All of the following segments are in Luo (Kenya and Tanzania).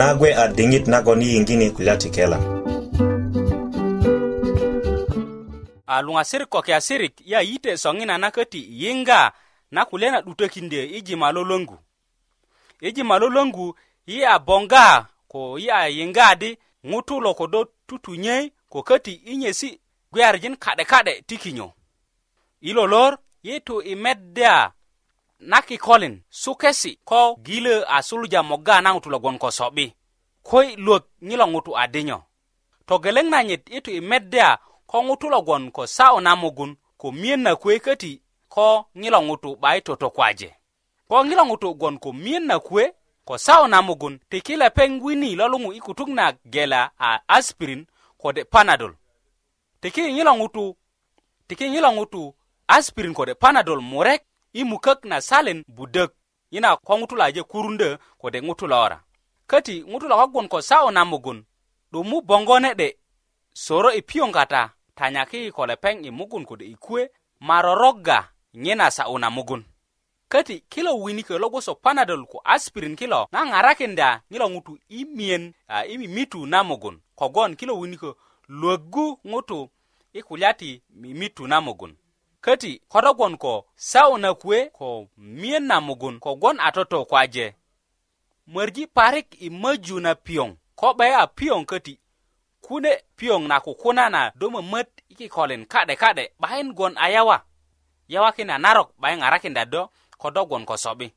nagwe a diŋit nagon yiŋgini kulya ti kela a luŋasir koke asirik yayite soŋina na köti yiŋga na kulye na 'dutökindö i jima lolöŋgu i jima lolöŋgu yi a boŋga ko yi a yiŋga di ŋutu lo kodo tutunyöi ko köti i nyesi gwiyarijin ka'de ka'de ti kinyo i lolor yitu i meddya naki kolin sukesi ko gilo a sulja moga na ngutu lo gon kosobi koi luok nyilo ngutu adinyo to geleng na nyit itu imedia ko ngutu lo gon ko sa onamugun ko mien na kwe kati ko nyilo ngutu bai toto kwaje ko nyilo ngutu gon ko mien na kwe ko sa onamugun tikile pengwini lolungu ikutung na gela a aspirin ko de panadol tiki nyilo ngutu tiki nyilo ngutu aspirin ko de panadol murek i mukök na salin budök yina ko ŋutulu aje kurundö kode ŋutulu ora köti ŋutulu kogun ko sa'yu na mugun 'dumu bongo ne'de soro i piyoŋ kata tanyaki i ko lepeŋ i mugun kode i kuwe ma rorogga nyina sa'yu na mugun köti kilo winikö lo gboso panadol ko aspirin kilo na ŋarakinda ŋilo ŋutu i miyen i mimitu na mugun kogon kilo winikö luöggu ŋutu i kulya ti mimitu na mugun köti ko rogwon ko sa'yu na kuwe ko miyen na mugun kogwon a toto kwaje mörji parik i möju na piyoŋ ko 'baye a piyoŋ köti kune piyoŋ na kukuna na do mömöt i kikolin ka'de ka'de 'bayin gwon a yawa yawakin a narok 'bayi ŋarakinda do ko do gwon ko so'bi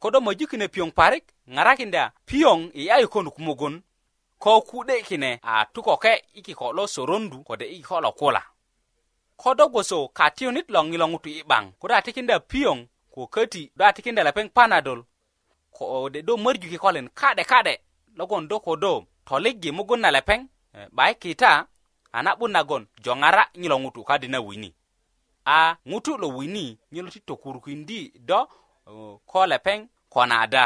ko do möju kine piyoŋ parik ŋarakinda piyoŋ i yayukonuk mugun ko ku'de kine a tukoke i kiko lo sorondu kode i kiko lo kula kodo gwoso ka tiyunit lo ŋilo ŋutu i 'baŋ kodo a tikinda piyoŋ ko köti do a tikinda lepeŋ panadol ko de do mörju kikolin ka'de ka'de logon do kodo toligi mugun na lepeŋ eh, 'bayi kita a na'but nagon joŋara ŋilo ŋutu kadi na wini a ŋutu lo wini nyilo ti tokurukindi do eh, ko lepeŋ ko nada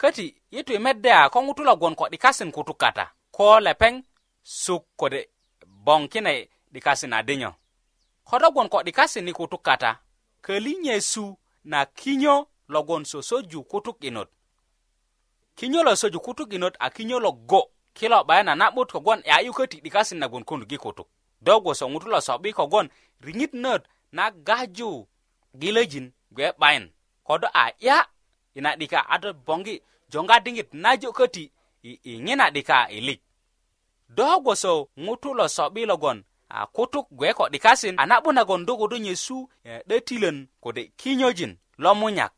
köti yitu i medde a ko ŋutu logon ko 'dikasin kutuk kata ko lepeŋ suk kode bong kine 'dikasin adinyo ko togwon ko 'dikasi ni kutuk kata köli nyesu na kinyo logon sosoju kutuk 'yinot kinyo lo soju kutuk 'yinot a kinyo lo go kilo 'bayin a na'but kogwon e ayu köti 'dikasin nagwon konugi kutuk do gwoso ŋutu lo so'bi kogwon riŋit nöt na gaju gilöjin gbe 'bayin kodo a 'ya i na 'dika a do boŋgi joŋga diŋit najo köti i iŋi na 'dika ilik do gwoso ŋutu lo so'bi logon a kutuk gwe ko 'dikasin a na'bunagon do ko do nyesu e, 'detilön kode kinyojin lo munyak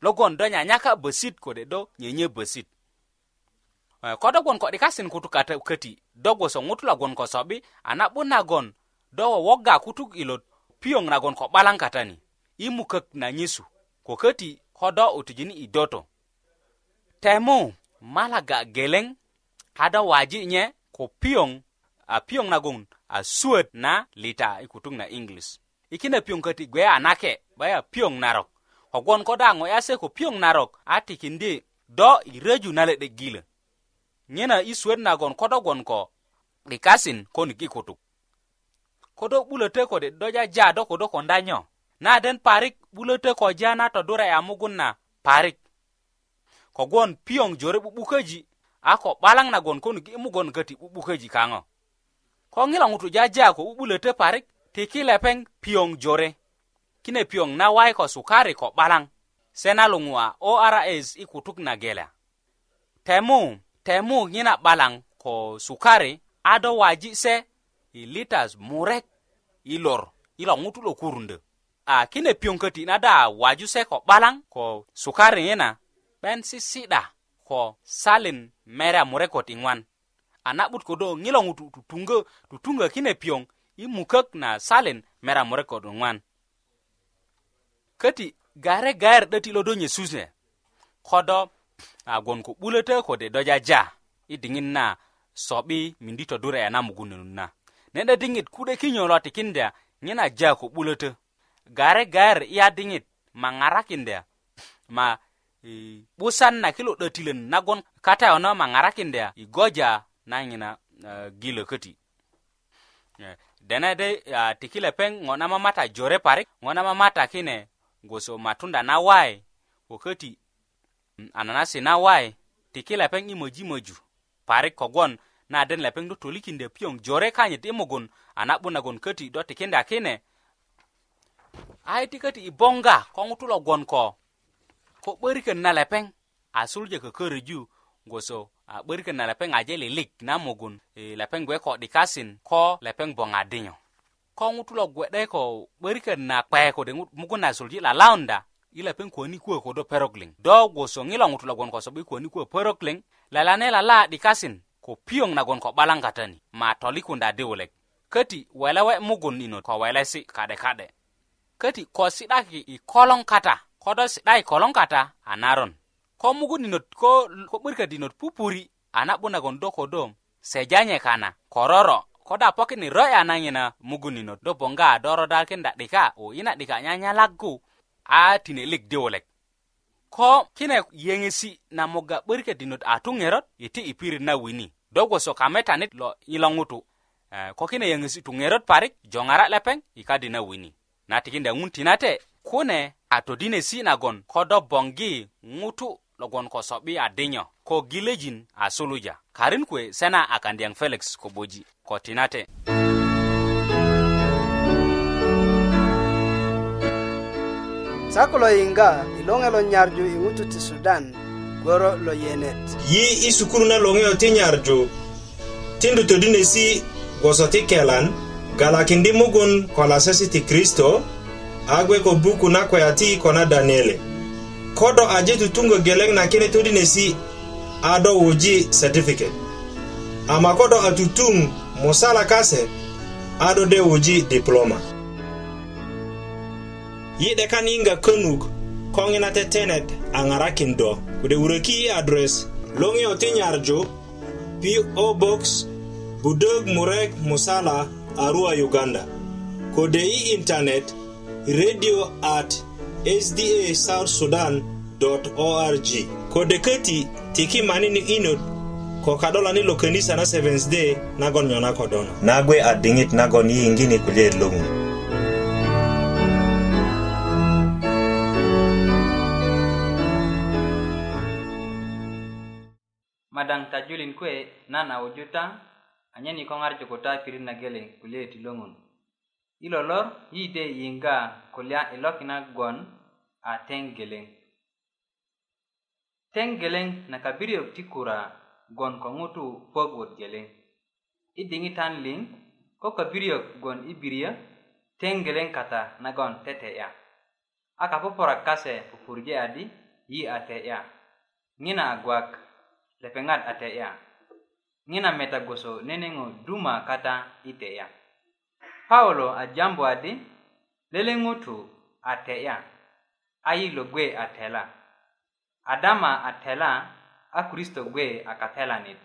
logon do nyanyaka besit kode do nyenye besit e, ko do gwon ko 'dikasin kutuk köti do gwoso ŋutu logwon ko so'bi a na'bunagon do wowoga kutuk ilot piyoŋ nagon ko 'balaŋ katani i mukök na nyesu ko köti ko do utujini i doto temu malaga geleŋ a do waji nye ko piyoŋ a piyoŋ nagon a suöt na lita i kutuk na inglis i kine piöŋ köti gwe a nake bai a piöŋ narok kogwon ko da ŋo yase ko piöŋ narok a tikindi do i röju na le'dek gilö nyena i suöt nagon ko dogwon ko 'dikasin konik i kutuk ko do 'bulötö kode do jaja do ko do konda nyo na den parik 'bulötö koja na todurai a mugun na parik kogwon piöŋ jore 'bu'bukäji a ko 'balaŋ nagon konik i mugon köti 'bu'bukäji kaŋo ko ŋilo ŋutu jaja ko 'bu'bulötö parik ti ki lepeŋ piyoŋ jore kine piyoŋ nawai ko sukari ko 'balaŋ se na luŋua ors i kutuk na gela temu temu ŋina 'balaŋ ko sukari a do waji se i litas murek i lor i lo ŋutu 'dokurundö a kine piyoŋ köti na da waju se ko 'balaŋ ko sukari ŋina 'ben sisi'da ko salin mere a murek ko tiŋwan a na'but ködö ŋilo ŋutu tutuŋgö tutuŋgö kine piyoŋ i mukök na salin mera murek ko 'duŋwan köti gare gayer 'döti lo do nyesuse kodo a gwon ko 'bulötö kode do jaja i diŋit na so'bi mindi todureya na mugunönun na ne'de diŋit ku'de kinyo lo tikindya ŋina ja ko 'bulötö gare gayer iya diŋit ma ŋarakindya ma 'busan na kilo 'dötilön nagon katayono ma ŋarakindya i goja nanyina uh, eh, gilo köti yeah. dene de uh, ah, tiki lepeŋ ŋo na mamata jore parik ŋo na mamata kine goso matunda na wai ko köti mm, ananasi na wai tiki lepeŋ i moji moju parik kogwon na den lepeŋ do tolikinde piyoŋ jore kanyit i mugun a na'but nagon köti do tikinda kine ai ti köti i boŋga ko ŋutu lo gwon ko ko 'börikön na lepeŋ a sulje kököröju goso a ah, 'börikin na lepeŋ aje lilik na mugun e, eh, lepeŋ gbe ko dikasin ko lepeŋ boŋ adinyo ko ŋutu lo gwe'de ko 'börikin na kpe kode mugun na sulji lalaunda i lepeŋ kuwöni kuwö kodo perok liŋ do gwosoŋi lo ŋutu logon ko sobi kuwöni kuwö perok liŋ lalane lala dikasin ko piyoŋ nagon ko balaŋgatani ma tolikunda di wulek köti welewe mugun ino ko welesi kade kade köti ko si'daki i kolong kata kodo si'da i kolong kata a naron ko mugunnot ko ko 'börkadinot pupuri a na'bunagon do ko dom sejanye kana kororo ko da pokini roya nanyina muguninot do bonga a dorodakinda 'dika o ina 'dika nyanyalaggu a tinelik diwulek ko kine yeŋesi na muga 'börkadinot a tuŋerot iti i pirit na wini do gwoso kametanit lo ilo ŋutu eh, ko kine yeŋesi tuŋerot parik joŋara lepeŋ i kadi na wini na tikinda ŋun tinate kune a todinesi nagon ko do boŋgi ŋutu logon ko sobi a dinyo ko gilejin a suluja karin kwe sena a kandiyang felix ko boji ko tinate sakulo yinga ilonge lo nyarju i ŋutu ti sudan goro lo yenet yi i sukuru na loŋeyo ti nyarju tindu todinesi gwoso ti kelan galakindi mugun ko lasesi ti kristo a gwe ko buku na kweya ti kona daniele kodo aje tutungo geleng na kene tudi nesi ado uji certificate ama kodo atutung mosala kase ado de uji diploma yi kan yiŋga könuk ko ŋina tetenet a ŋarakin do kude wuröki i adres loŋiyo ti nyarju PO Box Budog Murek Musala Arua Uganda kode i intanet radio at sda south sudan org kode keti tiki mani ni inot kokadolani lo kenisa na seventh day nagon nyona kodono nagwe adingit nagon yingini kulye lung madaŋ tajulin kuwe nan a wuju ta anyen yikoŋarju kuta pirit na geleŋ kulye ti loŋun ilo lor yide yinga kulya ilokina gwon a tengeleŋ tengeleŋ na kabiriyok ti kura gwon ko ŋutu pogwot geleŋ i diŋitan liŋ ko kabiriyok gwon i biriyö tengeleŋ kata nagon tete'ya a kapupurak kase pupurje adi yi a te'ya ŋina a gwak lepeŋat a te'ya ŋina meta gwoso neneŋo duma kata i te'ya paulo a jambo adi lele ŋutu a te'ya a yilo gwe a tela adama a tela a kristo gwe a katelanit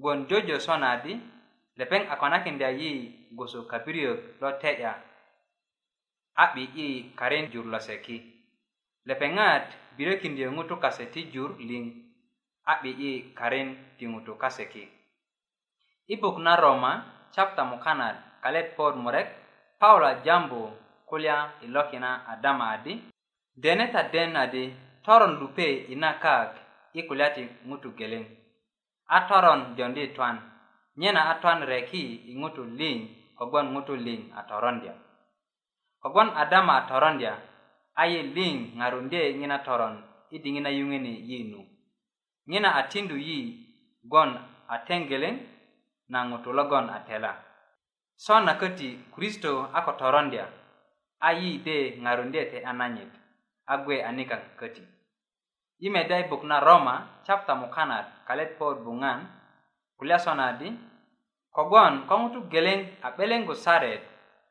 gwon jojo son adi lepeŋ a konakindya yi gwoso kapiriyök lo te'ya a 'bi'yi karen jur lo seki lepeŋat birökindyö ŋutu kase ti jur liŋ a 'bi'yi karen ti ŋutu kase ki i buk na roma chapta mukanat kalet por murek paula jambu kulya ilokina adama adi dene ta den adi toron lupe ina kak i kulya ti ŋutu geleŋ a toron jondi twan nyena a twan reki i ŋutu liŋ kogwon ŋutu liŋ a torondya kogwon adama a torondya aye liŋ ŋarundye ŋina toron i diŋi na yuŋeni yi nu ŋina a tindu yi gwon a teŋgeleŋ na ŋutu logon a tela so na köti kristo a ko torondya a yide ŋarondye te ananyit a gwe anikaŋ köti i meda i buk na roma chapta mukanat kalet po buŋan kulya sona di kogwon ko ŋutu geleŋ a 'belengu saret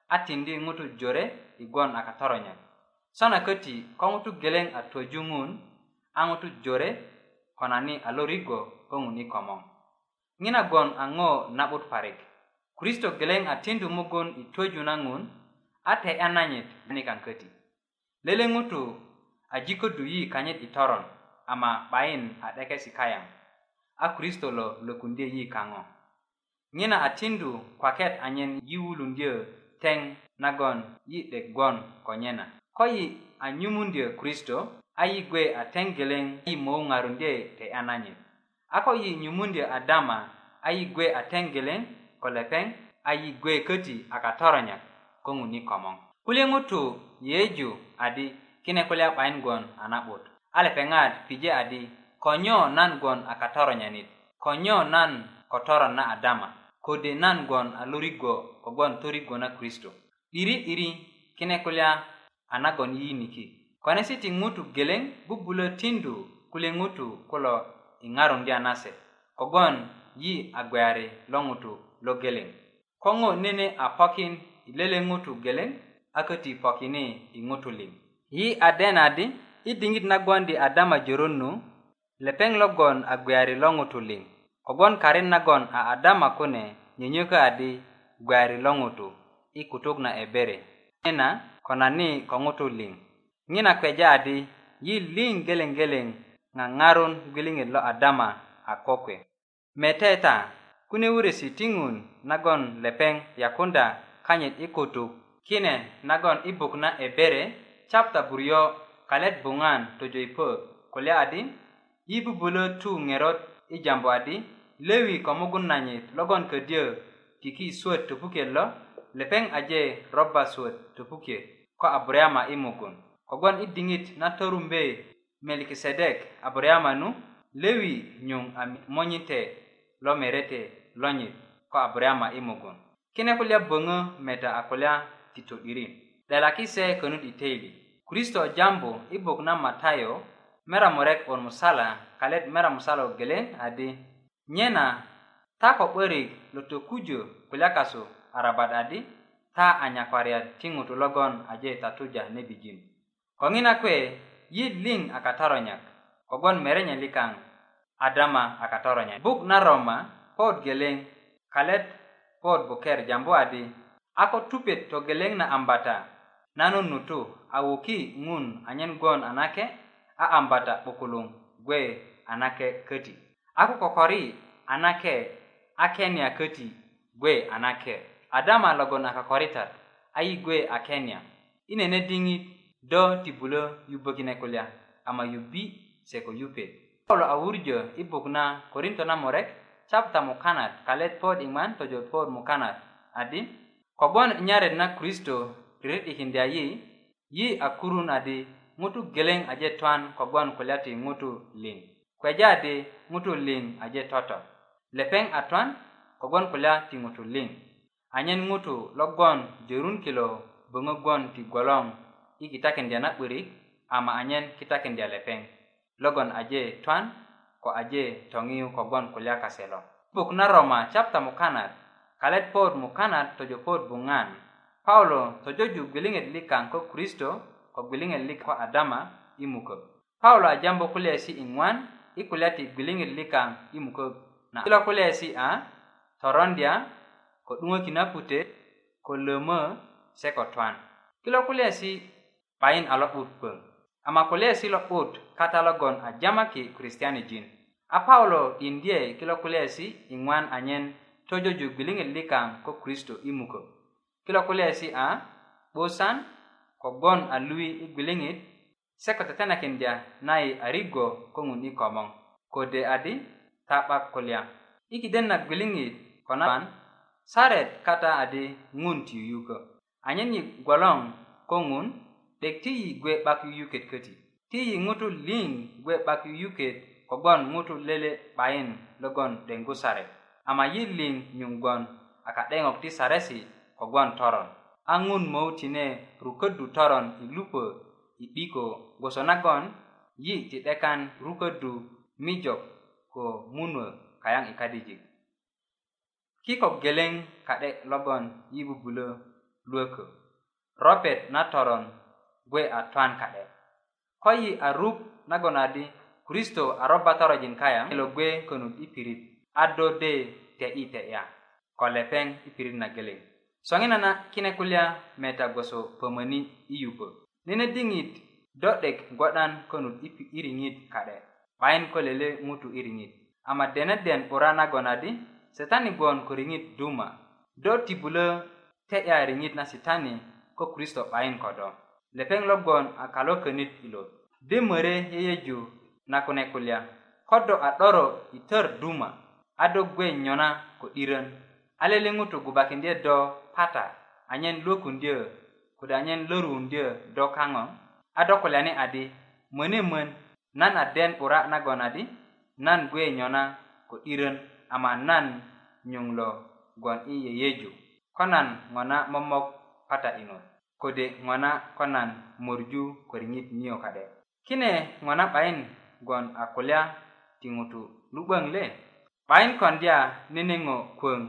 a tindi ŋutu jore i gwon a katoronyak so na köti ko ŋutu geleŋ a twöju ŋun a ŋutu jore konani a lorigo ko ŋuni komoŋ ŋina gwon a ŋo na'but parik kristo geleŋ a tindu mugun i töju na ŋun a te 'yananyit nikaŋ köti lele ŋutu a jiködu yi kanyit i toron ama 'bayin a 'dekesi kayaŋ a kristo lo lökundye yi kaŋo ŋina a tindu kwaket anyen yi wulundyö teŋ nagon yi 'dek gwon ko nyena ko yi a nyumundyö kristo a yi gwe a teŋ geleŋ yi möuŋarundye te 'yananyit a ko yi nyumundyö adama a yi gwe a teŋ geleŋ ko lepeŋ a yi gwe köti a katoronyak ko ŋuni komoŋ kulye ŋutu yeju adi kine kulya 'bayin gwon a na'but a lepeŋat pije adi konyo nan gwon a katoronyanit konyo nan kotoron na adama kode nan gwon a lorigwo kogwon torigwo na kristo 'diri 'diri kine kulya a nagon yiyiniki konesiti ŋutu geleŋ bubulö tindu kulye ŋutu kulo i ŋarundya nase kogwon yi a gwayari lo ŋutu lo geleŋ ko ŋo nene a pokin i lele ŋutu geleŋ a köti pokini i ŋutu liŋ yi a dena di i diŋit nagbondi adama jorot nu lepeŋ logon a gwiyari lo ŋutu liŋ kogwon karin nagon a adama kune nyönyökö adi gwiyari lo ŋutu i kutuk na ebere nena ko nani ko ŋutu liŋ ŋina kpeja adi yi liŋ geleŋ geleŋ ŋaŋarun gwiliŋet lo adama a kokwe metetaa kune wuresi ti ŋun nagon lepeŋ yakunda kanyit i kutuk kine nagon i buk na ebere capta buryo kalet buŋan tojo ipö kulya adi yi bubulö tu ŋerot i jambu adi lewi ko mugun nanyit logon ködyö kiki suwöt topukiyöt lo lepeŋ aje roba suwöt topukiyöt ko aburiyama i mugun kogwon i diŋit na torumbe melikisedek aburiyama nu lewi nyuŋ a monyite lo merete lonyit ko abrama imogun kine kulya böŋö meda a kulya ti to'dirin 'delaki se könut i teili kristo jambu i bok na matayo meramurek on musala kalet mera musala geleŋ adi nye na ta ko 'börik lo tokujö kulya kasu arabat adi ta anyakwariat ti ŋutu logon aje tatuja ne bijin ko ŋina kuwe yit liŋ a katoronyak kogwon merenye likaŋ adama a katoronyak buk na roma pod geleŋ kalet pod boker jambu adi ako tupet togeleŋ na ambata nanun nutu a woki ŋun anyen gwon anake a ambata 'bukuluŋ gwe anake köti ako kokori anake a kenya köti gwe anake adama logon a kokoritat a yi gwe a kenya i nene diŋit do ti bulö yubökine kulya ama yubbi se ko yupet paulo a wurjö i buk na korinto na murek chapter mukanat kalet pod iman tojo pod mukanat adi kogon nyare na kristo rit ikindi yi yi akurun adi ngutu geleng aje twan kogon kulyati ngutu lin kweja adi ngutu lin aje toto lepeng atwan kogon kulya ti ngutu lin anyen ngutu logon jerun kilo bungogon ti gwalong ikitakindia na burik ama anyen kitakindia lepeng logon aje twan ko aje tongiu kogon kulya kaselo buk na roma chapta mukanat kalet pod mukanat to jopod bungan paulo to joju gwilinget likan ko kristo ko gwilinget lik ko adama imuko paulo ajambo kulya si ingwan i kulya ti gwilinget likan imuko na kilo kulya si a torondia ko dungoki na pute ko lomo se ko twan kilo kulya si pain alo utpeng amakulye si lo'but kata logon a jamaki kristianijin a paulo indye kilo kulye si iŋwan anyen tojoju gwiliŋet likaŋ ko kristo i mukö kilo kulye si a 'busan kogon a luwi i gwiliŋit se ko tetenakindya nayi arigo koŋun i komoŋ kode adi ta'bak kulya i kiden na gwiliŋit ko naan saret kata adi ŋun tiyuyukö anyen yi gwoloŋ koŋun dek ti yi gwe bak yu yuket keti. Ti yi ngutu ling gwe bak yu yuket kogon ngutu lele bayin logon dengu sare. Ama yi ling nyunggon aka dengok ti saresi kogon toron. Angun mau tine rukedu toron i lupo i biko gosonagon yi titekan rukedu mijok ko munwe kayang ikadijik. Kikok geleng kadek logon yi bubulo lueko. Ropet na toron gwe a twan kade ko yi a rup nagon adi kristo a roba torojin kaya elo gwe konut i pirit a do de te i te ya ko lepeŋ i pirit na geleŋ soŋina na kine kulya meta gwoso pömöni i yubö nene diŋit do'dek gwodan konut i riŋit kade 'bayin ko lele ŋutu i riŋit ama deneden 'bura nagon adi sitani gwon ko riŋit duma do tibulö te'ya riŋit na sitani ko kristo 'bayin ko do lepeŋ logon a kalo könit ilo di möre yeyeju na kune kulya ko do a 'doro i tör duma a do gwe nyona ko 'dirön a lele ŋutu gubakindye do pata anyen luwökundyö kode anyen lörukundyö do kaŋo a do kulyani adi möne mön nan a den 'bura nagon adi nan gwe nyona ko 'dirön ama nan nyuŋ lo gwon i yeyeju ko nan ŋo na momok pata iŋot kode ŋo na ko nan morju koriŋit niyo kade kine ŋo na 'bayin gwon a kulya ti ŋutu lu'böŋ le 'bayin kondya nene ŋo kwöŋ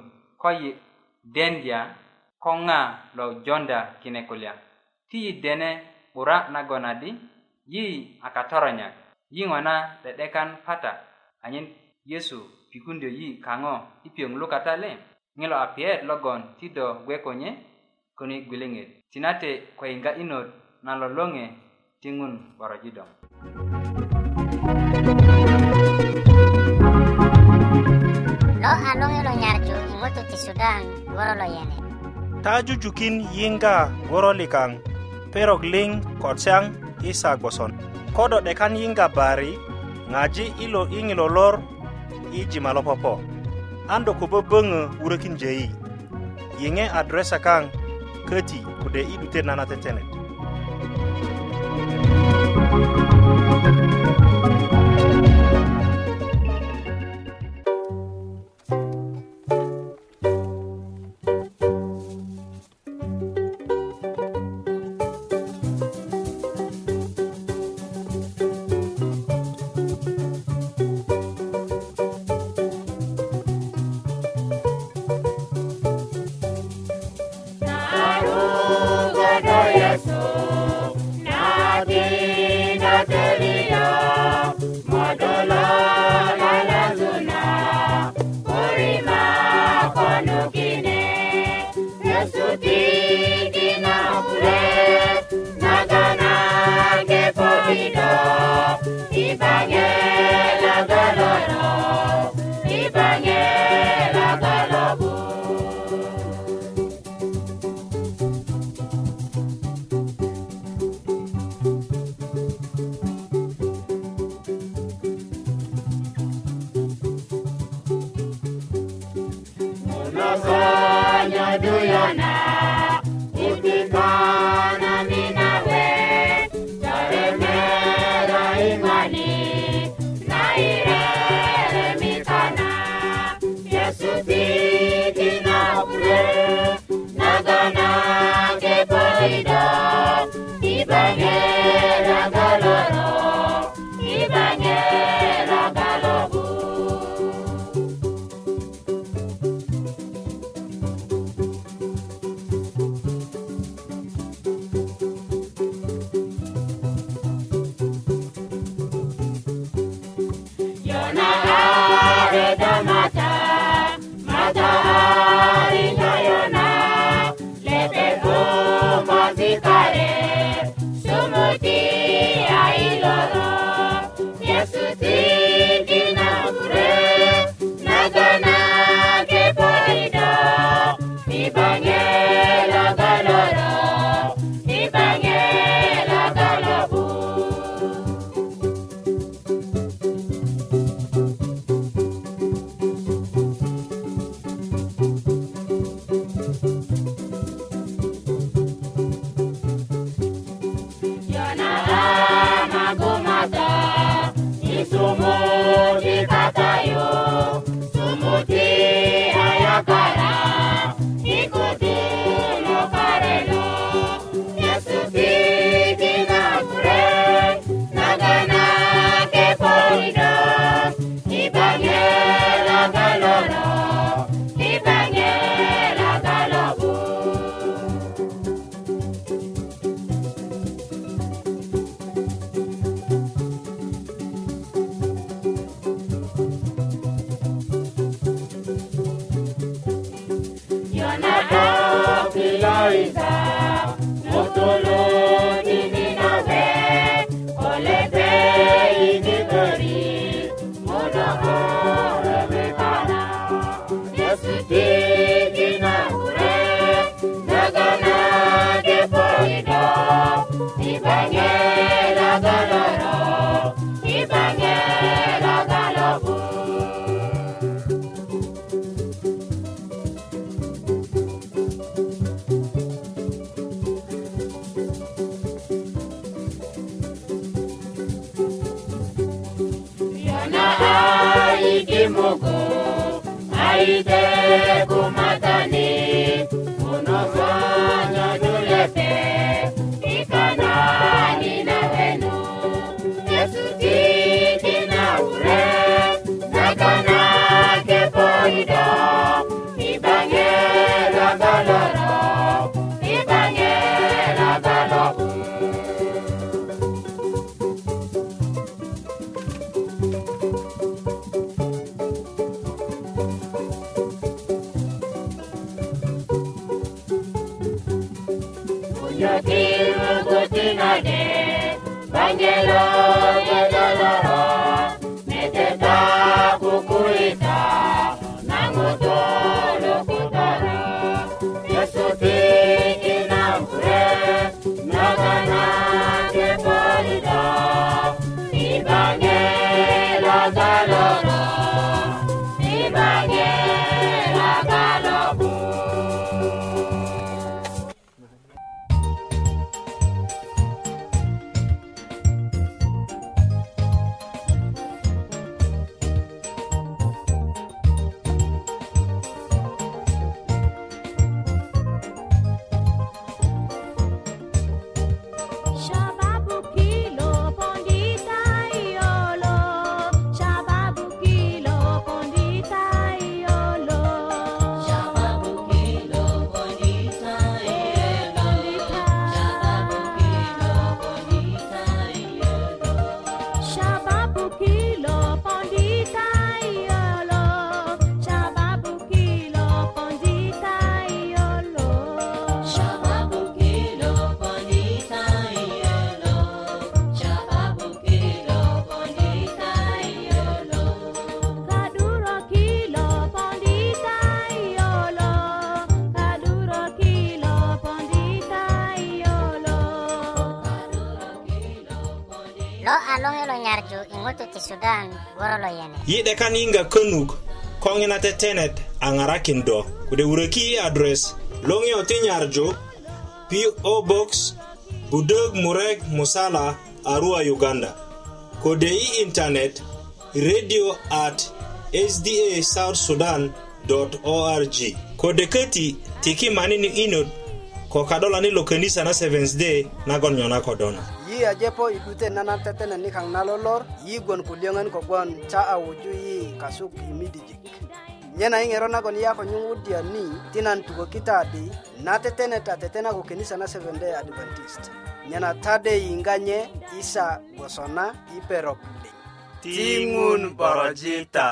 ko yi dendya ko ŋa lo jonda kine kulya ti yi dene 'bura nagon adi yi a katoronyak yi ŋo na 'de'dekan pata anyen yesu pikundyö yi kaŋo i piöŋ lukata le ŋilo a piyet logon ti do gwe ko nye kuni gwileŋet tinate inga inod na lolonge tingun ŋun lo a loŋe lo nyarju i ti sudan woro lo yene ta jujukin yinga woro likang. perok liŋ kotsang isa goson kodo 'dekan yiŋga bari ngaji ilo i ŋilo lor i jima lo popo an do ko böböŋö adresa kaŋ kati ko de idu tenana tetene. thank you Yeah. yi'de kan yiŋga könuk ko ŋina tetenet a ŋarakin do kode wuröki i adres loŋiyo ti nyarju po box budök murek musala arua uganda kode i intanet radio at sda south sudan org kode köti tiki manini inot ko kadolani lo könisa na 7 day nagon nyona kodona ajepo idute nanan tetene nikaŋ na lolor yigwon kulyöŋön kogwon ca a wuju yi kasuk i midijik nyena i ŋero nagon yi a ko nyuŋwudya ni ti nan tukökita adi na tetene ta tetena ko kenisa na seventday adventist nyena tade yiŋga nye isa gwoso na i perok liŋ ti ŋun borojita